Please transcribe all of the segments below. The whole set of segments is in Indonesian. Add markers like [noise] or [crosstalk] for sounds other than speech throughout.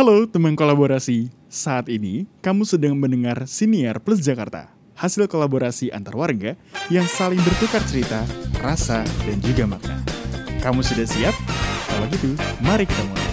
Halo teman kolaborasi, saat ini kamu sedang mendengar Siniar Plus Jakarta, hasil kolaborasi antar warga yang saling bertukar cerita, rasa, dan juga makna. Kamu sudah siap? Kalau gitu, mari kita mulai.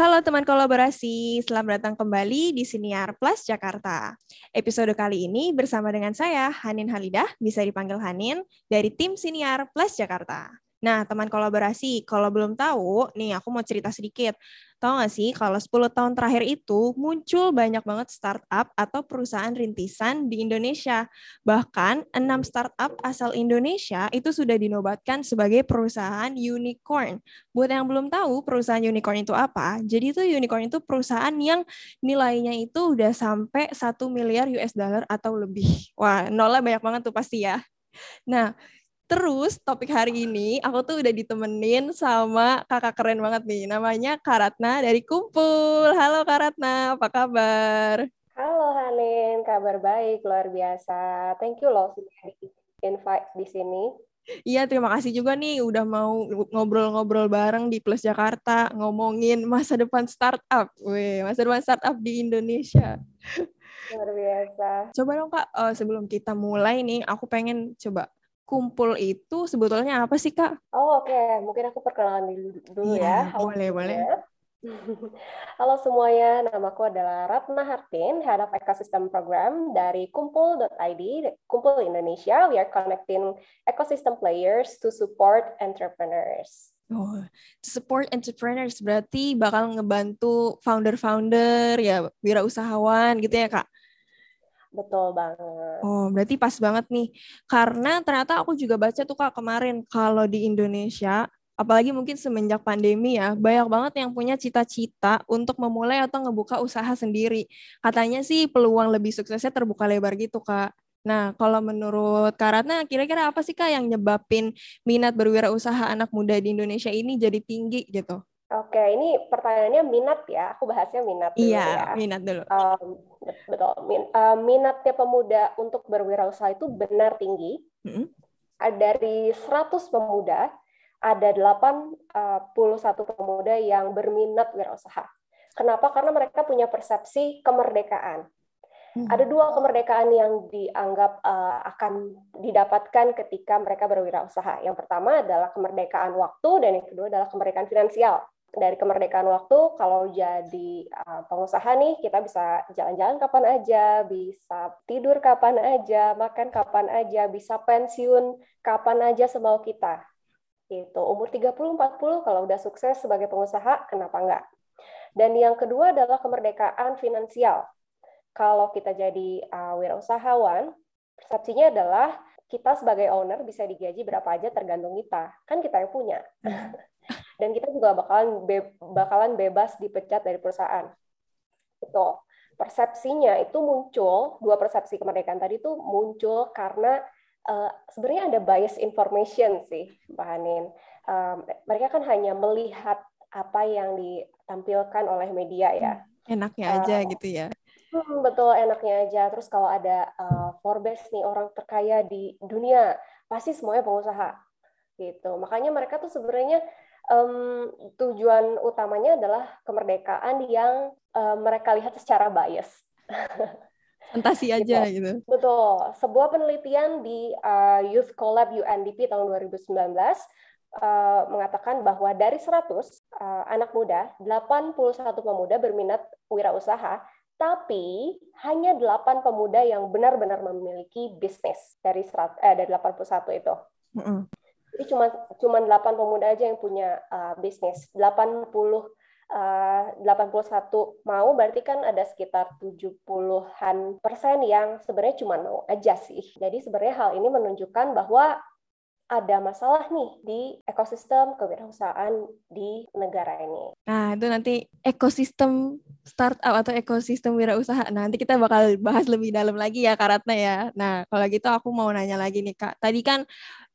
Halo teman kolaborasi, selamat datang kembali di Siniar Plus Jakarta. Episode kali ini bersama dengan saya, Hanin Halidah, bisa dipanggil Hanin, dari tim Siniar Plus Jakarta. Nah, teman kolaborasi, kalau belum tahu, nih aku mau cerita sedikit. Tahu nggak sih, kalau 10 tahun terakhir itu muncul banyak banget startup atau perusahaan rintisan di Indonesia. Bahkan 6 startup asal Indonesia itu sudah dinobatkan sebagai perusahaan unicorn. Buat yang belum tahu perusahaan unicorn itu apa, jadi itu unicorn itu perusahaan yang nilainya itu udah sampai 1 miliar US dollar atau lebih. Wah, nolnya banyak banget tuh pasti ya. Nah, Terus topik hari ini aku tuh udah ditemenin sama kakak keren banget nih. Namanya Karatna dari Kumpul. Halo Karatna, apa kabar? Halo Hanin, kabar baik, luar biasa. Thank you loh sudah invite di sini. Iya, terima kasih juga nih udah mau ngobrol-ngobrol bareng di Plus Jakarta ngomongin masa depan startup. Wih, masa depan startup di Indonesia. Luar biasa. Coba dong Kak, uh, sebelum kita mulai nih, aku pengen coba kumpul itu sebetulnya apa sih kak? Oh oke, okay. mungkin aku perkenalan dulu, dulu ya. ya. Boleh boleh. [laughs] Halo semuanya, namaku adalah Ratna Hartin, Head of Ecosystem Program dari Kumpul.id, Kumpul Indonesia. We are connecting ecosystem players to support entrepreneurs. Oh, to support entrepreneurs berarti bakal ngebantu founder-founder ya, wirausahawan gitu ya kak? Betul banget. Oh, berarti pas banget nih. Karena ternyata aku juga baca tuh Kak kemarin kalau di Indonesia, apalagi mungkin semenjak pandemi ya, banyak banget yang punya cita-cita untuk memulai atau ngebuka usaha sendiri. Katanya sih peluang lebih suksesnya terbuka lebar gitu, Kak. Nah, kalau menurut Kak Ratna, kira-kira apa sih Kak yang nyebabin minat berwirausaha anak muda di Indonesia ini jadi tinggi gitu? Oke, ini pertanyaannya minat ya. Aku bahasnya minat dulu iya, ya. minat dulu. Um, betul. Min, uh, minatnya pemuda untuk berwirausaha itu benar tinggi. Mm-hmm. Dari 100 pemuda, ada 81 pemuda yang berminat wirausaha. Kenapa? Karena mereka punya persepsi kemerdekaan. Hmm. Ada dua kemerdekaan yang dianggap uh, akan didapatkan ketika mereka berwirausaha. Yang pertama adalah kemerdekaan waktu dan yang kedua adalah kemerdekaan finansial dari kemerdekaan waktu kalau jadi uh, pengusaha nih kita bisa jalan-jalan kapan aja, bisa tidur kapan aja, makan kapan aja, bisa pensiun kapan aja semau kita. Itu umur 30 40 kalau udah sukses sebagai pengusaha kenapa enggak? Dan yang kedua adalah kemerdekaan finansial. Kalau kita jadi uh, wirausahawan, persepsinya adalah kita sebagai owner bisa digaji berapa aja tergantung kita. Kan kita yang punya. Hmm dan kita juga bakalan be bakalan bebas dipecat dari perusahaan. Itu persepsinya itu muncul dua persepsi kemerdekaan tadi itu muncul karena uh, sebenarnya ada bias information sih, Mbak Hanin. Um, mereka kan hanya melihat apa yang ditampilkan oleh media ya. Enaknya aja uh, gitu ya. Hmm, betul, enaknya aja. Terus kalau ada uh, Forbes nih orang terkaya di dunia, pasti semuanya pengusaha gitu. Makanya mereka tuh sebenarnya um, tujuan utamanya adalah kemerdekaan yang um, mereka lihat secara bias. [laughs] Fantasi gitu. aja gitu. Betul. Sebuah penelitian di uh, Youth Collab UNDP tahun 2019 uh, mengatakan bahwa dari 100 uh, anak muda, 81 pemuda berminat wirausaha, tapi hanya 8 pemuda yang benar-benar memiliki bisnis dari eh, dari 81 itu. Mm -hmm. Jadi cuma cuma 8 pemuda aja yang punya uh, bisnis. 80 uh, 81 mau berarti kan ada sekitar 70-an persen yang sebenarnya cuma mau aja sih. Jadi sebenarnya hal ini menunjukkan bahwa ada masalah nih di ekosistem kewirausahaan di negara ini. Nah, itu nanti ekosistem startup atau ekosistem wirausaha. Nah, nanti kita bakal bahas lebih dalam lagi ya, Karatna ya. Nah, kalau gitu aku mau nanya lagi nih, Kak. Tadi kan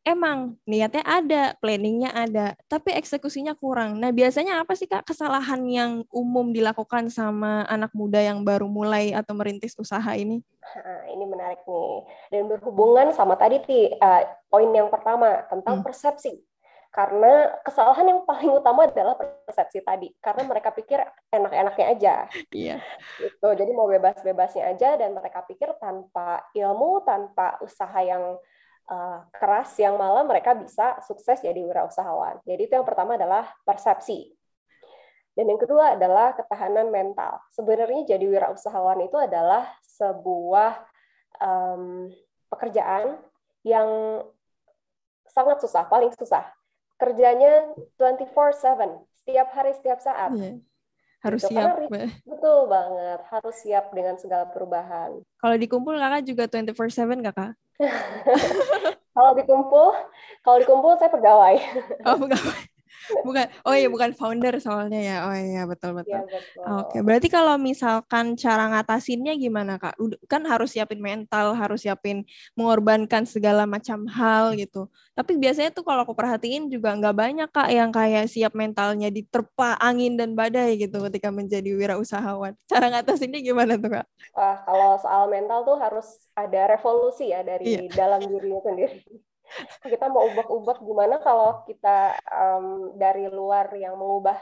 emang niatnya ada, planningnya ada, tapi eksekusinya kurang. Nah, biasanya apa sih Kak kesalahan yang umum dilakukan sama anak muda yang baru mulai atau merintis usaha ini? Nah, ini menarik nih. Dan berhubungan sama tadi uh, poin yang pertama tentang hmm. persepsi. Karena kesalahan yang paling utama adalah persepsi tadi. Karena mereka pikir enak-enaknya aja. Iya. Gitu. Jadi mau bebas-bebasnya aja dan mereka pikir tanpa ilmu, tanpa usaha yang uh, keras yang malah mereka bisa sukses jadi wirausahawan. Jadi itu yang pertama adalah persepsi. Dan yang kedua adalah ketahanan mental. Sebenarnya jadi wirausahawan itu adalah sebuah um, pekerjaan yang sangat susah, paling susah kerjanya 24/7 setiap hari setiap saat. Yeah. Harus gitu. siap. Karena, betul banget, harus siap dengan segala perubahan. Kalau dikumpul kakak juga 24/7 kakak? [laughs] kalau dikumpul, kalau dikumpul saya pegawai. Oh, pegawai bukan oh iya bukan [laughs] founder soalnya ya. Oh iya betul betul, ya, betul. oke berarti kalau misalkan cara ngatasinnya gimana kak? Kan harus siapin mental harus siapin mengorbankan segala macam hal gitu. Tapi biasanya tuh kalau aku perhatiin juga nggak banyak kak yang kayak siap mentalnya diterpa angin dan badai gitu ketika menjadi wirausahawan. Cara ngatasinnya gimana tuh kak? Wah kalau soal mental tuh harus ada revolusi ya dari iya. dalam dirinya sendiri kita mau ubah-ubah gimana kalau kita um, dari luar yang mengubah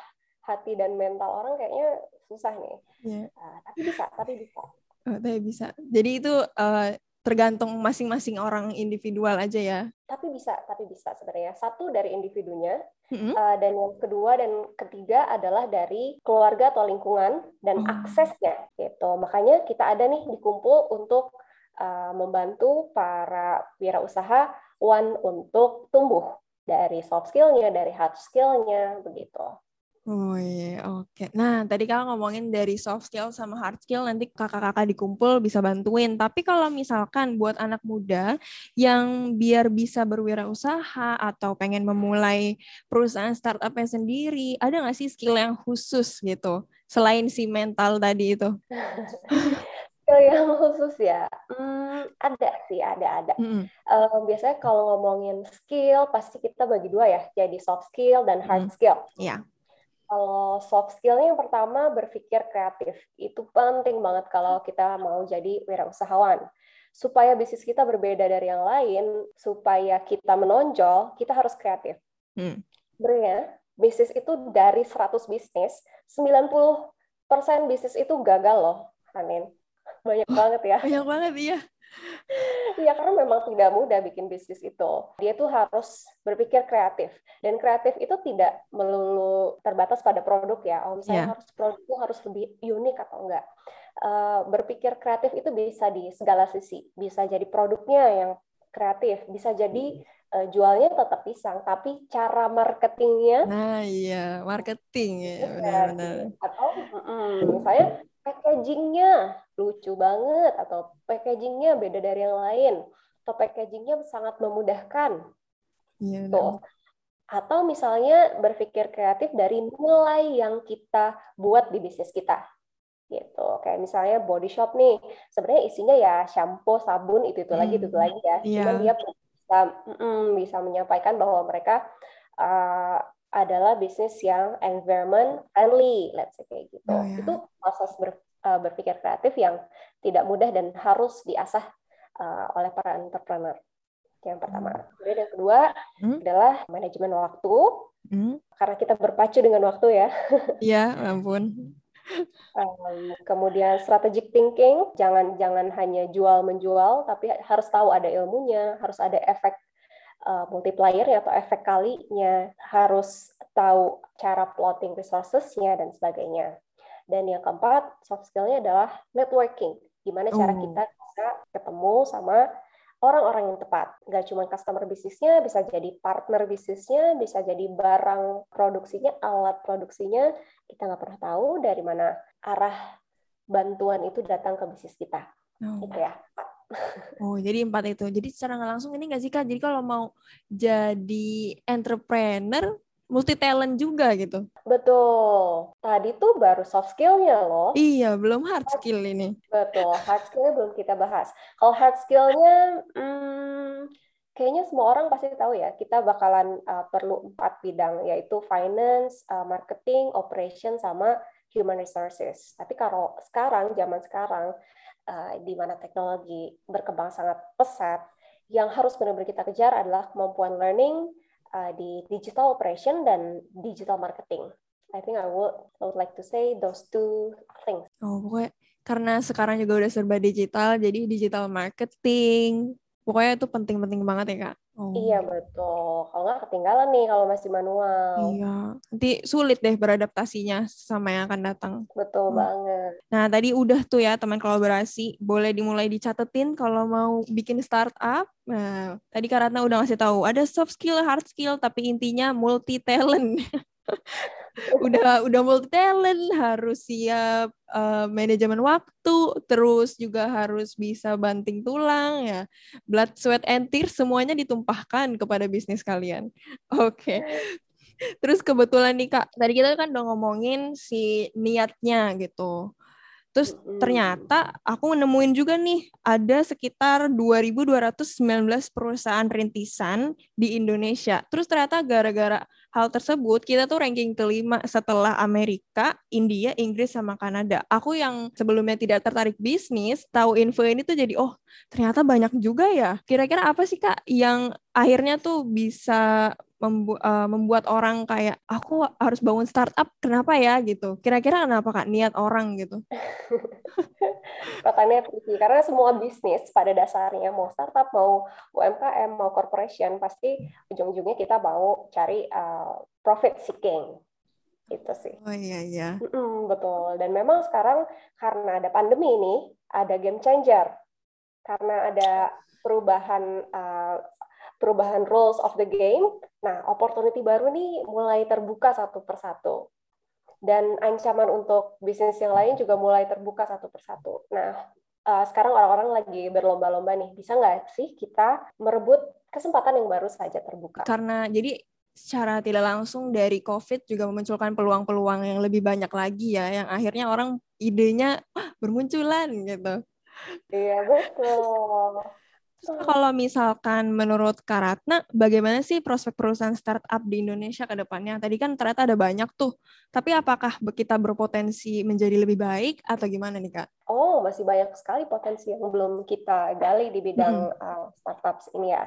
hati dan mental orang kayaknya susah nih. Yeah. Uh, tapi bisa, tapi bisa. Oh, tapi bisa. Jadi itu uh, tergantung masing-masing orang individual aja ya. Tapi bisa, tapi bisa sebenarnya. Satu dari individunya, mm-hmm. uh, dan yang kedua dan ketiga adalah dari keluarga atau lingkungan dan oh. aksesnya gitu. Makanya kita ada nih dikumpul untuk uh, membantu para wirausaha one untuk tumbuh dari soft skillnya, dari hard skillnya, begitu. Oh iya, oke. Okay. Nah, tadi kakak ngomongin dari soft skill sama hard skill, nanti kakak-kakak dikumpul bisa bantuin. Tapi kalau misalkan buat anak muda yang biar bisa berwirausaha atau pengen memulai perusahaan startupnya sendiri, ada nggak sih skill yang khusus gitu, selain si mental tadi itu? [laughs] skill yang khusus ya, hmm, ada sih, ada ada. Mm. Uh, biasanya kalau ngomongin skill, pasti kita bagi dua ya, jadi soft skill dan hard mm. skill. Iya. Yeah. Kalau soft skillnya yang pertama berpikir kreatif, itu penting banget kalau kita mau jadi wirausahawan. Supaya bisnis kita berbeda dari yang lain, supaya kita menonjol, kita harus kreatif. Mm. Sebenarnya bisnis itu dari 100 bisnis, 90% bisnis itu gagal loh, Amin banyak banget ya. Banyak banget iya. Iya karena memang tidak mudah bikin bisnis itu. Dia tuh harus berpikir kreatif dan kreatif itu tidak melulu terbatas pada produk ya. Om saya yeah. harus produknya harus lebih unik atau enggak. Uh, berpikir kreatif itu bisa di segala sisi. Bisa jadi produknya yang kreatif, bisa jadi uh, jualnya tetap pisang, tapi cara marketingnya. Nah iya marketing ya benar-benar. Atau mm, misalnya packagingnya lucu banget atau packagingnya beda dari yang lain atau packagingnya sangat memudahkan ya, tuh atau misalnya berpikir kreatif dari nilai yang kita buat di bisnis kita gitu kayak misalnya body shop nih sebenarnya isinya ya shampoo sabun itu itu hmm. lagi itu, itu lagi ya yeah. cuman dia bisa mm, bisa menyampaikan bahwa mereka uh, adalah bisnis yang environment friendly, let's say kayak gitu. Oh, ya. Itu proses ber, uh, berpikir kreatif yang tidak mudah dan harus diasah uh, oleh para entrepreneur. Yang pertama. Hmm. Kemudian yang kedua hmm? adalah manajemen waktu. Hmm? Karena kita berpacu dengan waktu ya. [laughs] Iya, ampun. Um, kemudian strategic thinking, jangan jangan hanya jual menjual, tapi harus tahu ada ilmunya, harus ada efek uh, multiplier atau efek kalinya, harus tahu cara plotting resources-nya dan sebagainya. Dan yang keempat, soft skill-nya adalah networking. Gimana cara oh. kita bisa ketemu sama orang-orang yang tepat. Nggak cuma customer bisnisnya, bisa jadi partner bisnisnya, bisa jadi barang produksinya, alat produksinya. Kita nggak pernah tahu dari mana arah bantuan itu datang ke bisnis kita. Oh. Itu ya. [laughs] Oh, jadi empat itu. Jadi secara nggak langsung ini nggak sih Kak? Jadi kalau mau jadi entrepreneur, multi talent juga gitu. Betul. Tadi tuh baru soft skillnya loh. Iya, belum hard skill ini. Betul, hard skillnya belum kita bahas. Kalau hard skillnya, hmm, kayaknya semua orang pasti tahu ya. Kita bakalan uh, perlu empat bidang, yaitu finance, uh, marketing, operation, sama human resources. Tapi kalau sekarang, zaman sekarang, uh, di mana teknologi berkembang sangat pesat, yang harus benar-benar kita kejar adalah kemampuan learning, uh, di digital operation dan digital marketing. I think I would I would like to say those two things. Oh, pokoknya karena sekarang juga udah serba digital, jadi digital marketing. Pokoknya itu penting-penting banget ya, Kak. Oh. Iya betul. Kalau nggak ketinggalan nih kalau masih manual. Iya. Nanti sulit deh beradaptasinya sama yang akan datang. Betul hmm. banget. Nah tadi udah tuh ya teman kolaborasi. Boleh dimulai dicatetin kalau mau bikin startup. Nah tadi Karatna udah ngasih tahu ada soft skill, hard skill, tapi intinya multi talent. [laughs] udah udah multi talent harus siap uh, manajemen waktu terus juga harus bisa banting tulang ya blood sweat and tears semuanya ditumpahkan kepada bisnis kalian [laughs] oke okay. terus kebetulan nih kak tadi kita kan udah ngomongin si niatnya gitu Terus ternyata aku nemuin juga nih ada sekitar 2.219 perusahaan rintisan di Indonesia. Terus ternyata gara-gara hal tersebut kita tuh ranking kelima setelah Amerika, India, Inggris sama Kanada. Aku yang sebelumnya tidak tertarik bisnis, tahu info ini tuh jadi oh ternyata banyak juga ya. Kira-kira apa sih Kak yang akhirnya tuh bisa membu uh, membuat orang kayak aku harus bangun startup kenapa ya? gitu. Kira-kira kenapa kak? Niat orang gitu. [laughs] Pertanyaannya tricky karena semua bisnis pada dasarnya mau startup mau UMKM mau corporation pasti ujung-ujungnya kita mau cari uh, profit seeking. Itu sih. Oh iya iya. Mm betul. Dan memang sekarang karena ada pandemi ini ada game changer. Karena ada perubahan uh, perubahan rules of the game. Nah, opportunity baru nih mulai terbuka satu persatu. Dan ancaman untuk bisnis yang lain juga mulai terbuka satu persatu. Nah, uh, sekarang orang-orang lagi berlomba-lomba nih, bisa nggak sih kita merebut kesempatan yang baru saja terbuka? Karena jadi secara tidak langsung dari COVID juga memunculkan peluang-peluang yang lebih banyak lagi ya, yang akhirnya orang idenya bermunculan gitu. Iya betul. Kalau misalkan menurut Karatna, bagaimana sih prospek perusahaan startup di Indonesia ke depannya? Tadi kan ternyata ada banyak tuh, tapi apakah kita berpotensi menjadi lebih baik atau gimana nih Kak? Oh, masih banyak sekali potensi yang belum kita gali di bidang hmm. uh, startups ini ya.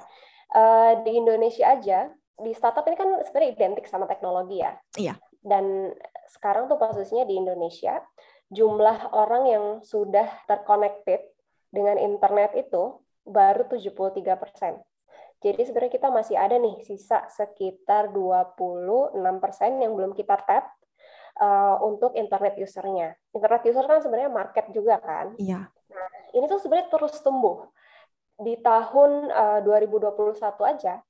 Uh, di Indonesia aja, di startup ini kan sebenarnya identik sama teknologi ya. Iya. Dan sekarang tuh posisinya di Indonesia, jumlah orang yang sudah terconnected dengan internet itu baru 73 persen. Jadi sebenarnya kita masih ada nih sisa sekitar 26 persen yang belum kita tap uh, untuk internet usernya. Internet user kan sebenarnya market juga kan. Iya. Nah, ini tuh sebenarnya terus tumbuh. Di tahun uh, 2021 aja,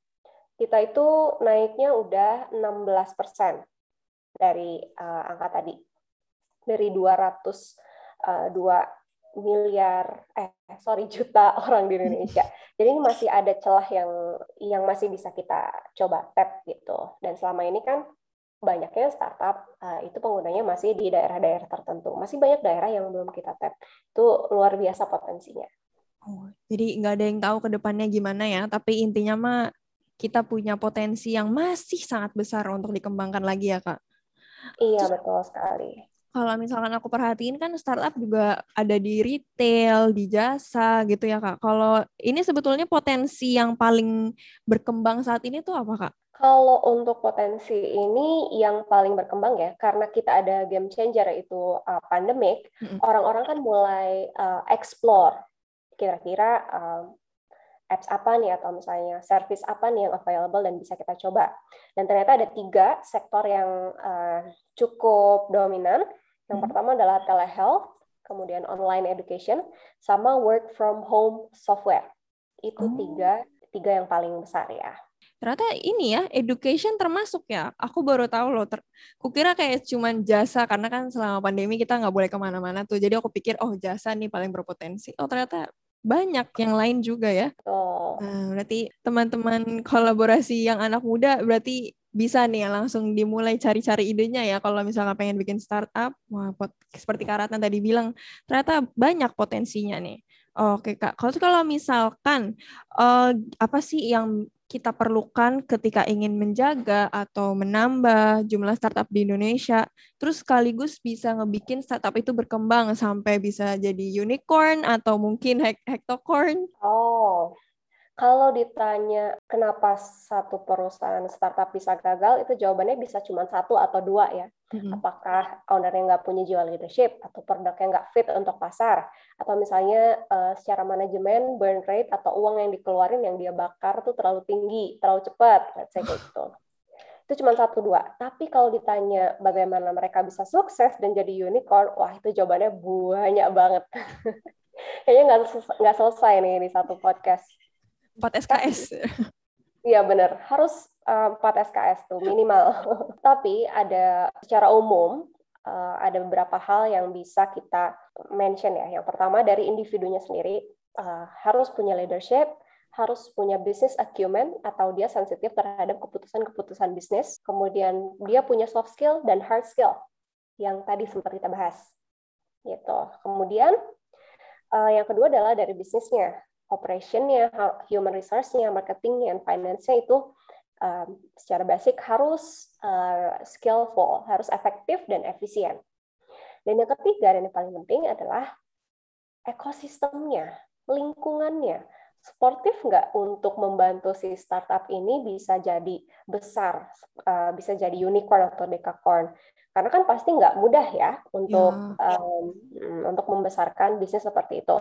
kita itu naiknya udah 16 persen dari uh, angka tadi. Dari 200 uh, 2 miliar eh sorry juta [laughs] orang di Indonesia. Jadi ini masih ada celah yang yang masih bisa kita coba tap gitu. Dan selama ini kan banyaknya startup uh, itu penggunanya masih di daerah-daerah tertentu. Masih banyak daerah yang belum kita tap. Itu luar biasa potensinya. Oh, jadi nggak ada yang tahu ke depannya gimana ya. Tapi intinya mah kita punya potensi yang masih sangat besar untuk dikembangkan lagi ya kak. Iya betul sekali kalau misalkan aku perhatiin kan startup juga ada di retail, di jasa gitu ya kak. Kalau ini sebetulnya potensi yang paling berkembang saat ini tuh apa kak? Kalau untuk potensi ini yang paling berkembang ya, karena kita ada game changer yaitu uh, pandemic, mm-hmm. orang-orang kan mulai uh, explore kira-kira uh, apps apa nih atau misalnya service apa nih yang available dan bisa kita coba. Dan ternyata ada tiga sektor yang uh, cukup dominan yang hmm. pertama adalah telehealth, kemudian online education, sama work from home software. Itu oh. tiga tiga yang paling besar ya. Ternyata ini ya, education termasuk ya. Aku baru tahu loh. Ter kukira kayak cuman jasa, karena kan selama pandemi kita nggak boleh ke mana-mana tuh. Jadi aku pikir, oh jasa nih paling berpotensi. Oh ternyata banyak yang lain juga ya. Oh. Nah, berarti teman-teman kolaborasi yang anak muda berarti bisa nih ya langsung dimulai cari-cari idenya ya kalau misalnya pengen bikin startup wah pot, seperti Karatna tadi bilang ternyata banyak potensinya nih oke kak kalau kalau misalkan uh, apa sih yang kita perlukan ketika ingin menjaga atau menambah jumlah startup di Indonesia, terus sekaligus bisa ngebikin startup itu berkembang sampai bisa jadi unicorn atau mungkin hektocorn. Oh, Kalau ditanya kenapa satu perusahaan startup bisa gagal, itu jawabannya bisa cuma satu atau dua ya. Mm-hmm. Apakah ownernya nggak punya jiwa leadership, atau produknya nggak fit untuk pasar, atau misalnya uh, secara manajemen burn rate atau uang yang dikeluarin yang dia bakar tuh terlalu tinggi, terlalu cepat, let's say kayak gitu. Itu cuma satu dua. Tapi kalau ditanya bagaimana mereka bisa sukses dan jadi unicorn, wah itu jawabannya banyak banget. [laughs] Kayaknya nggak nggak selesai nih di satu podcast 4 SKS. Iya benar, harus uh, 4 SKS tuh minimal. [laughs] Tapi ada secara umum uh, ada beberapa hal yang bisa kita mention ya. Yang pertama dari individunya sendiri uh, harus punya leadership, harus punya business acumen atau dia sensitif terhadap keputusan-keputusan bisnis. Kemudian dia punya soft skill dan hard skill yang tadi sempat kita bahas. Gitu. Kemudian yang kedua adalah dari bisnisnya operationnya, human resource-nya, marketingnya, finance-nya itu um, secara basic harus uh, skillful, harus efektif dan efisien. Dan yang ketiga dan yang paling penting adalah ekosistemnya, lingkungannya. Sportif nggak untuk membantu si startup ini bisa jadi besar, uh, bisa jadi unicorn atau decacorn karena kan pasti nggak mudah ya untuk ya. Um, untuk membesarkan bisnis seperti itu.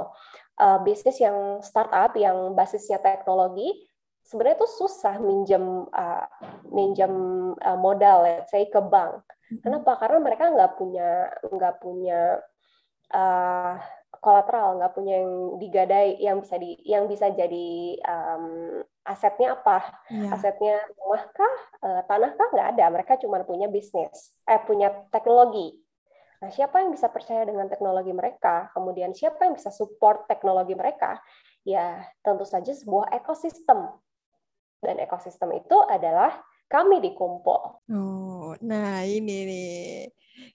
Uh, bisnis yang startup yang basisnya teknologi sebenarnya itu susah minjem uh, minjem uh, modal, let's say ke bank. Kenapa? Karena mereka nggak punya nggak punya uh, kolateral, nggak punya yang digadai yang bisa di yang bisa jadi um, asetnya apa? Ya. Asetnya rumah kah, uh, tanah kah? Nggak ada. Mereka cuma punya bisnis, eh punya teknologi. Nah, siapa yang bisa percaya dengan teknologi mereka? Kemudian siapa yang bisa support teknologi mereka? Ya, tentu saja sebuah ekosistem. Dan ekosistem itu adalah kami di Kumpul. Oh, nah ini nih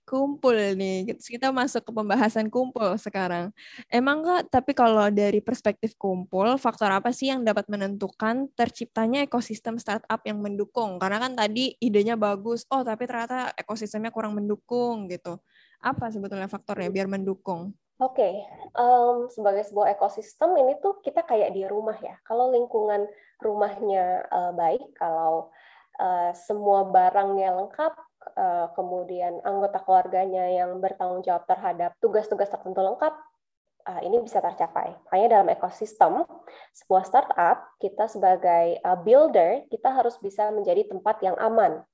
kumpul nih. Kita masuk ke pembahasan kumpul sekarang. Emang kak, tapi kalau dari perspektif kumpul, faktor apa sih yang dapat menentukan terciptanya ekosistem startup yang mendukung? Karena kan tadi idenya bagus, oh tapi ternyata ekosistemnya kurang mendukung gitu. Apa sebetulnya faktornya biar mendukung? Oke, okay. um, sebagai sebuah ekosistem ini tuh kita kayak di rumah ya. Kalau lingkungan rumahnya uh, baik, kalau uh, semua barangnya lengkap, Eh, kemudian anggota keluarganya yang bertanggung jawab terhadap tugas-tugas tertentu lengkap, eh, ini bisa tercapai. Hanya dalam ekosistem sebuah startup, kita sebagai eh, builder, kita harus bisa menjadi tempat yang aman.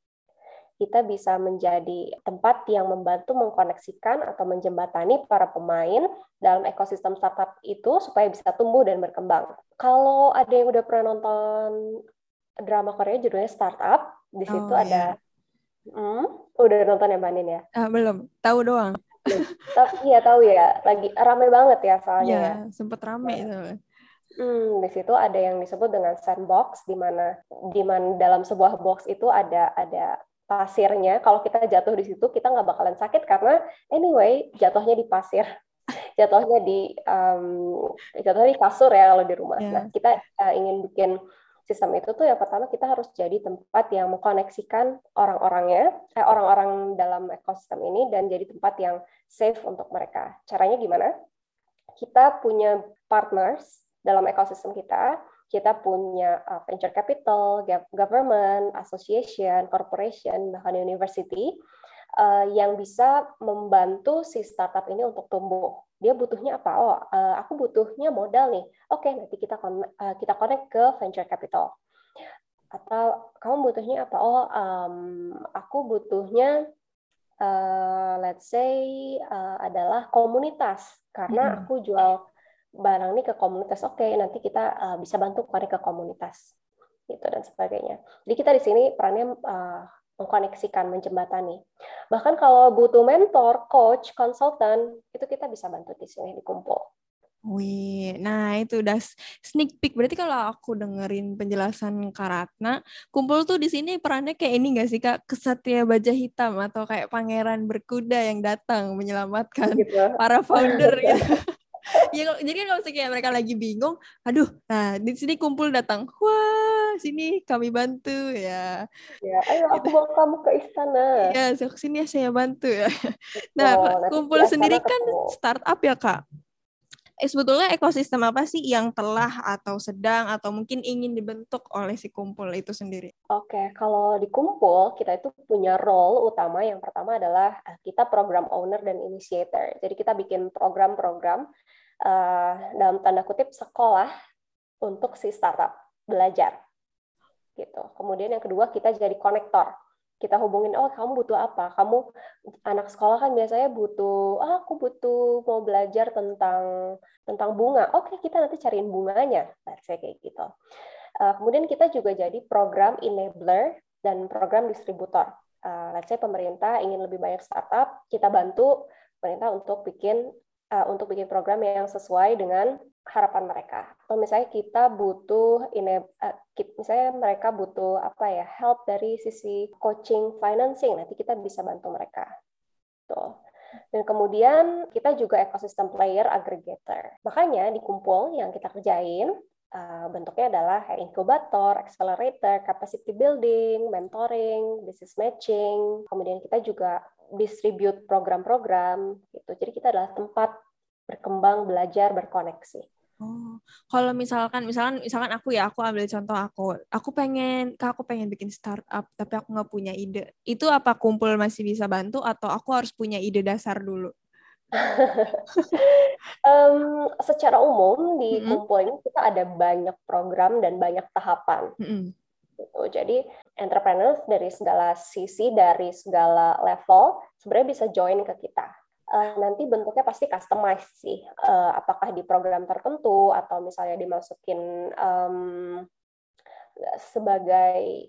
Kita bisa menjadi tempat yang membantu mengkoneksikan atau menjembatani para pemain dalam ekosistem startup itu supaya bisa tumbuh dan berkembang. Kalau ada yang udah pernah nonton drama Korea judulnya Startup, di situ oh, ada yeah Hmm, udah nonton ya Mbak Nin ya? Ah, belum, tahu doang. Tapi iya tahu ya, lagi rame banget ya soalnya. Iya, ya. sempet rame itu. Hmm, di situ ada yang disebut dengan sandbox, di mana di mana dalam sebuah box itu ada ada pasirnya. Kalau kita jatuh di situ, kita nggak bakalan sakit karena anyway jatuhnya di pasir, [laughs] jatuhnya di um, jatuhnya di kasur ya kalau di rumah. Yeah. Nah kita uh, ingin bikin sistem itu tuh yang pertama kita harus jadi tempat yang mengkoneksikan orang-orangnya, eh, orang-orang dalam ekosistem ini dan jadi tempat yang safe untuk mereka. Caranya gimana? Kita punya partners dalam ekosistem kita, kita punya uh, venture capital, government, association, corporation, bahkan university uh, yang bisa membantu si startup ini untuk tumbuh. Dia butuhnya apa? Oh, uh, aku butuhnya modal nih. Oke, okay, nanti kita uh, kita connect ke venture capital. Atau kamu butuhnya apa? Oh, um, aku butuhnya uh, let's say uh, adalah komunitas karena hmm. aku jual barang ini ke komunitas. Oke, okay, nanti kita uh, bisa bantu connect ke komunitas gitu dan sebagainya. Jadi kita di sini perannya uh, mengkoneksikan, menjembatani. Bahkan kalau butuh mentor, coach, konsultan, itu kita bisa bantu di sini di Kumpul. Wih, nah itu udah sneak peek. Berarti kalau aku dengerin penjelasan Karatna, kumpul tuh di sini perannya kayak ini gak sih kak? Kesatria baja hitam atau kayak pangeran berkuda yang datang menyelamatkan gitu. para founder gitu. [laughs] ya, jadi kan kalau kayak mereka lagi bingung, aduh, nah di sini kumpul datang, wah sini kami bantu ya. Ya, ayo aku bawa kamu ke istana. Ya, sini ya saya bantu ya. Nah, oh, kumpul sendiri kan startup ya kak. eh, sebetulnya ekosistem apa sih yang telah atau sedang atau mungkin ingin dibentuk oleh si kumpul itu sendiri? Oke, kalau di kumpul kita itu punya role utama. Yang pertama adalah eh, kita program owner dan initiator. Jadi kita bikin program-program uh, dalam tanda kutip sekolah untuk si startup belajar. Gitu. Kemudian yang kedua kita jadi konektor kita hubungin oh kamu butuh apa? Kamu anak sekolah kan biasanya butuh ah aku butuh mau belajar tentang tentang bunga. Oke kita nanti cariin bunganya. Let's say kayak gitu. Uh, kemudian kita juga jadi program enabler dan program distributor. Uh, let's say pemerintah ingin lebih banyak startup kita bantu pemerintah untuk bikin uh, untuk bikin program yang sesuai dengan harapan mereka. Atau misalnya kita butuh ini, uh, misalnya mereka butuh apa ya help dari sisi coaching financing, nanti kita bisa bantu mereka. Tuh. Dan kemudian kita juga ekosistem player aggregator. Makanya di kumpul yang kita kerjain uh, bentuknya adalah inkubator, accelerator, capacity building, mentoring, business matching. Kemudian kita juga distribute program-program gitu. Jadi kita adalah tempat berkembang, belajar, berkoneksi. Oh, kalau misalkan, misalkan, misalkan aku ya, aku ambil contoh aku, aku pengen, aku pengen bikin startup, tapi aku nggak punya ide. Itu apa kumpul masih bisa bantu atau aku harus punya ide dasar dulu? [laughs] um, secara umum di mm -hmm. kumpul ini kita ada banyak program dan banyak tahapan. Mm -hmm. Gitu. Jadi entrepreneurs dari segala sisi, dari segala level sebenarnya bisa join ke kita. Uh, nanti bentuknya pasti customized sih, uh, apakah di program tertentu atau misalnya dimasukin um, sebagai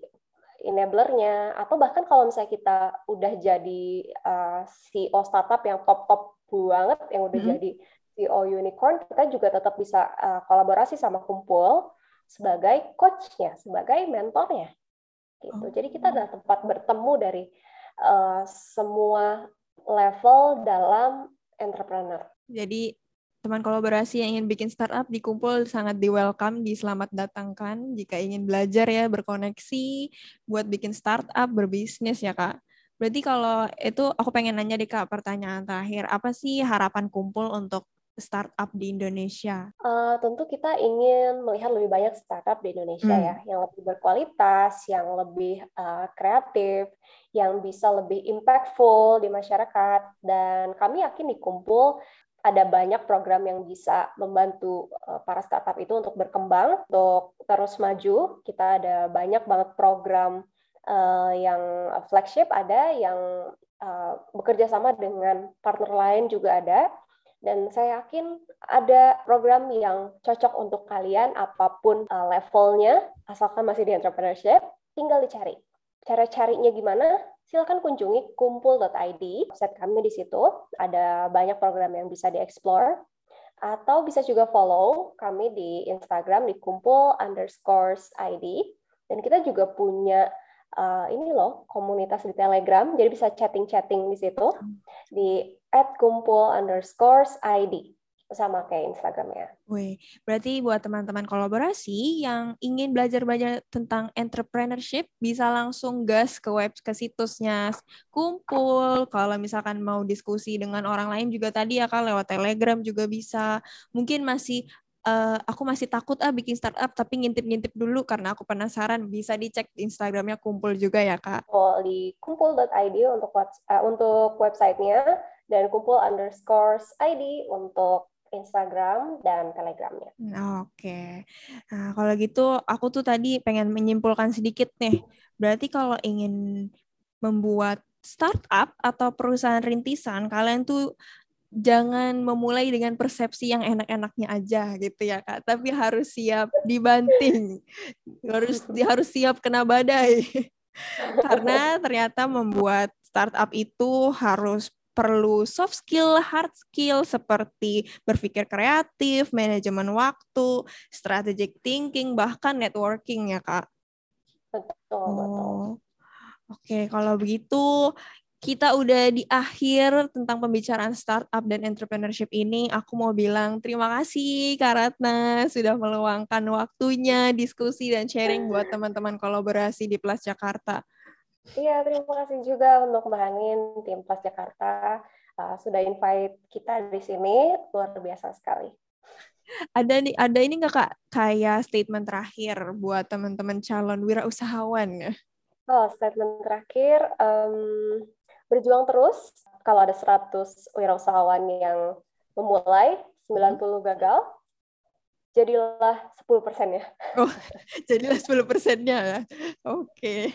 enablernya, atau bahkan kalau misalnya kita udah jadi uh, CEO startup yang top-top banget, yang udah mm -hmm. jadi CEO unicorn, kita juga tetap bisa uh, kolaborasi sama kumpul sebagai coachnya, sebagai mentornya. Gitu. Jadi kita adalah tempat bertemu dari uh, semua level dalam entrepreneur. Jadi teman kolaborasi yang ingin bikin startup dikumpul sangat di welcome, di selamat datangkan jika ingin belajar ya berkoneksi buat bikin startup, berbisnis ya kak. Berarti kalau itu aku pengen nanya deh kak pertanyaan terakhir, apa sih harapan kumpul untuk startup di Indonesia? Uh, tentu kita ingin melihat lebih banyak startup di Indonesia hmm. ya, yang lebih berkualitas, yang lebih uh, kreatif, yang bisa lebih impactful di masyarakat. Dan kami yakin di Kumpul ada banyak program yang bisa membantu uh, para startup itu untuk berkembang, untuk terus maju. Kita ada banyak banget program uh, yang flagship ada, yang uh, bekerja sama dengan partner lain juga ada dan saya yakin ada program yang cocok untuk kalian apa pun uh, levelnya, asalkan masih di entrepreneurship, tinggal dicari. Cara carinya gimana? Silahkan kunjungi kumpul.id, website kami di situ. Ada banyak program yang bisa dieksplor. Atau bisa juga follow kami di Instagram di kumpul underscore ID. Dan kita juga punya uh, ini loh komunitas di Telegram, jadi bisa chatting-chatting di situ di @kumpul underscore ID sama kayak Instagramnya. Wih, berarti buat teman-teman kolaborasi yang ingin belajar banyak tentang entrepreneurship bisa langsung gas ke web ke situsnya kumpul. Kalau misalkan mau diskusi dengan orang lain juga tadi ya kan lewat Telegram juga bisa. Mungkin masih uh, aku masih takut ah bikin startup tapi ngintip-ngintip dulu karena aku penasaran bisa dicek di Instagramnya kumpul juga ya kak. Oh di kumpul.id untuk uh, untuk websitenya dan kumpul underscore ID untuk Instagram dan Telegramnya. Oke, nah kalau gitu aku tuh tadi pengen menyimpulkan sedikit nih. Berarti kalau ingin membuat startup atau perusahaan rintisan, kalian tuh jangan memulai dengan persepsi yang enak-enaknya aja gitu ya kak tapi harus siap dibanting harus harus siap kena badai [laughs] karena ternyata membuat startup itu harus perlu soft skill, hard skill seperti berpikir kreatif, manajemen waktu, strategic thinking, bahkan networking ya kak. Betul, oh. betul. Oke, okay, kalau begitu kita udah di akhir tentang pembicaraan startup dan entrepreneurship ini. Aku mau bilang terima kasih Kak Ratna sudah meluangkan waktunya diskusi dan sharing buat teman-teman kolaborasi di Plus Jakarta. Iya, terima kasih juga untuk Mbak tim Plus Jakarta. Uh, sudah invite kita di sini, luar biasa sekali. ada nih ada ini nggak kak? Kayak statement terakhir buat teman-teman calon wirausahawan oh statement terakhir um, berjuang terus kalau ada 100 wirausahawan yang memulai 90 gagal jadilah 10 persennya. Oh, [laughs] jadilah 10 persennya. Oke.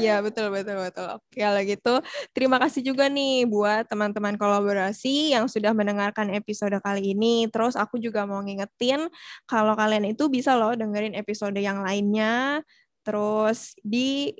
Ya, betul, betul, betul. Oke, kalau gitu terima kasih juga nih buat teman-teman kolaborasi yang sudah mendengarkan episode kali ini. Terus aku juga mau ngingetin kalau kalian itu bisa loh dengerin episode yang lainnya. Terus di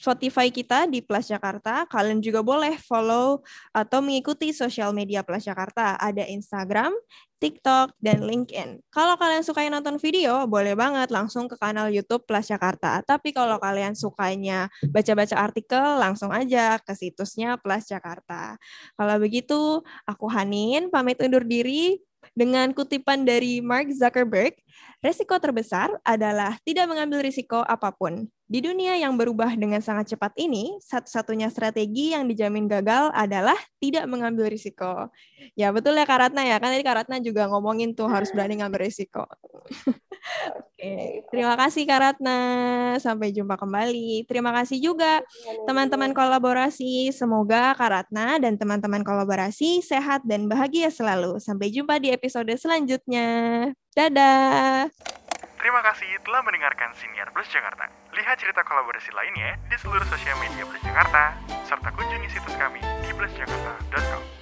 Spotify kita di Plus Jakarta. Kalian juga boleh follow atau mengikuti sosial media Plus Jakarta. Ada Instagram, TikTok, dan LinkedIn. Kalau kalian suka nonton video, boleh banget langsung ke kanal YouTube Plus Jakarta. Tapi kalau kalian sukanya baca-baca artikel, langsung aja ke situsnya Plus Jakarta. Kalau begitu, aku Hanin, pamit undur diri dengan kutipan dari Mark Zuckerberg, resiko terbesar adalah tidak mengambil risiko apa pun. Di dunia yang berubah dengan sangat cepat ini, satu-satunya strategi yang dijamin gagal adalah tidak mengambil risiko. Ya betul ya Karatna ya, kan tadi Karatna juga ngomongin tuh harus berani ngambil risiko. Oke, [laughs] terima kasih Karatna. Sampai jumpa kembali. Terima kasih juga teman-teman kolaborasi. Semoga Karatna dan teman-teman kolaborasi sehat dan bahagia selalu. Sampai jumpa di episode selanjutnya. Dadah. Terima kasih telah mendengarkan Siniar Plus Jakarta. Lihat cerita kolaborasi lainnya di seluruh sosial media Plus Jakarta, serta kunjungi situs kami di plusjakarta.com.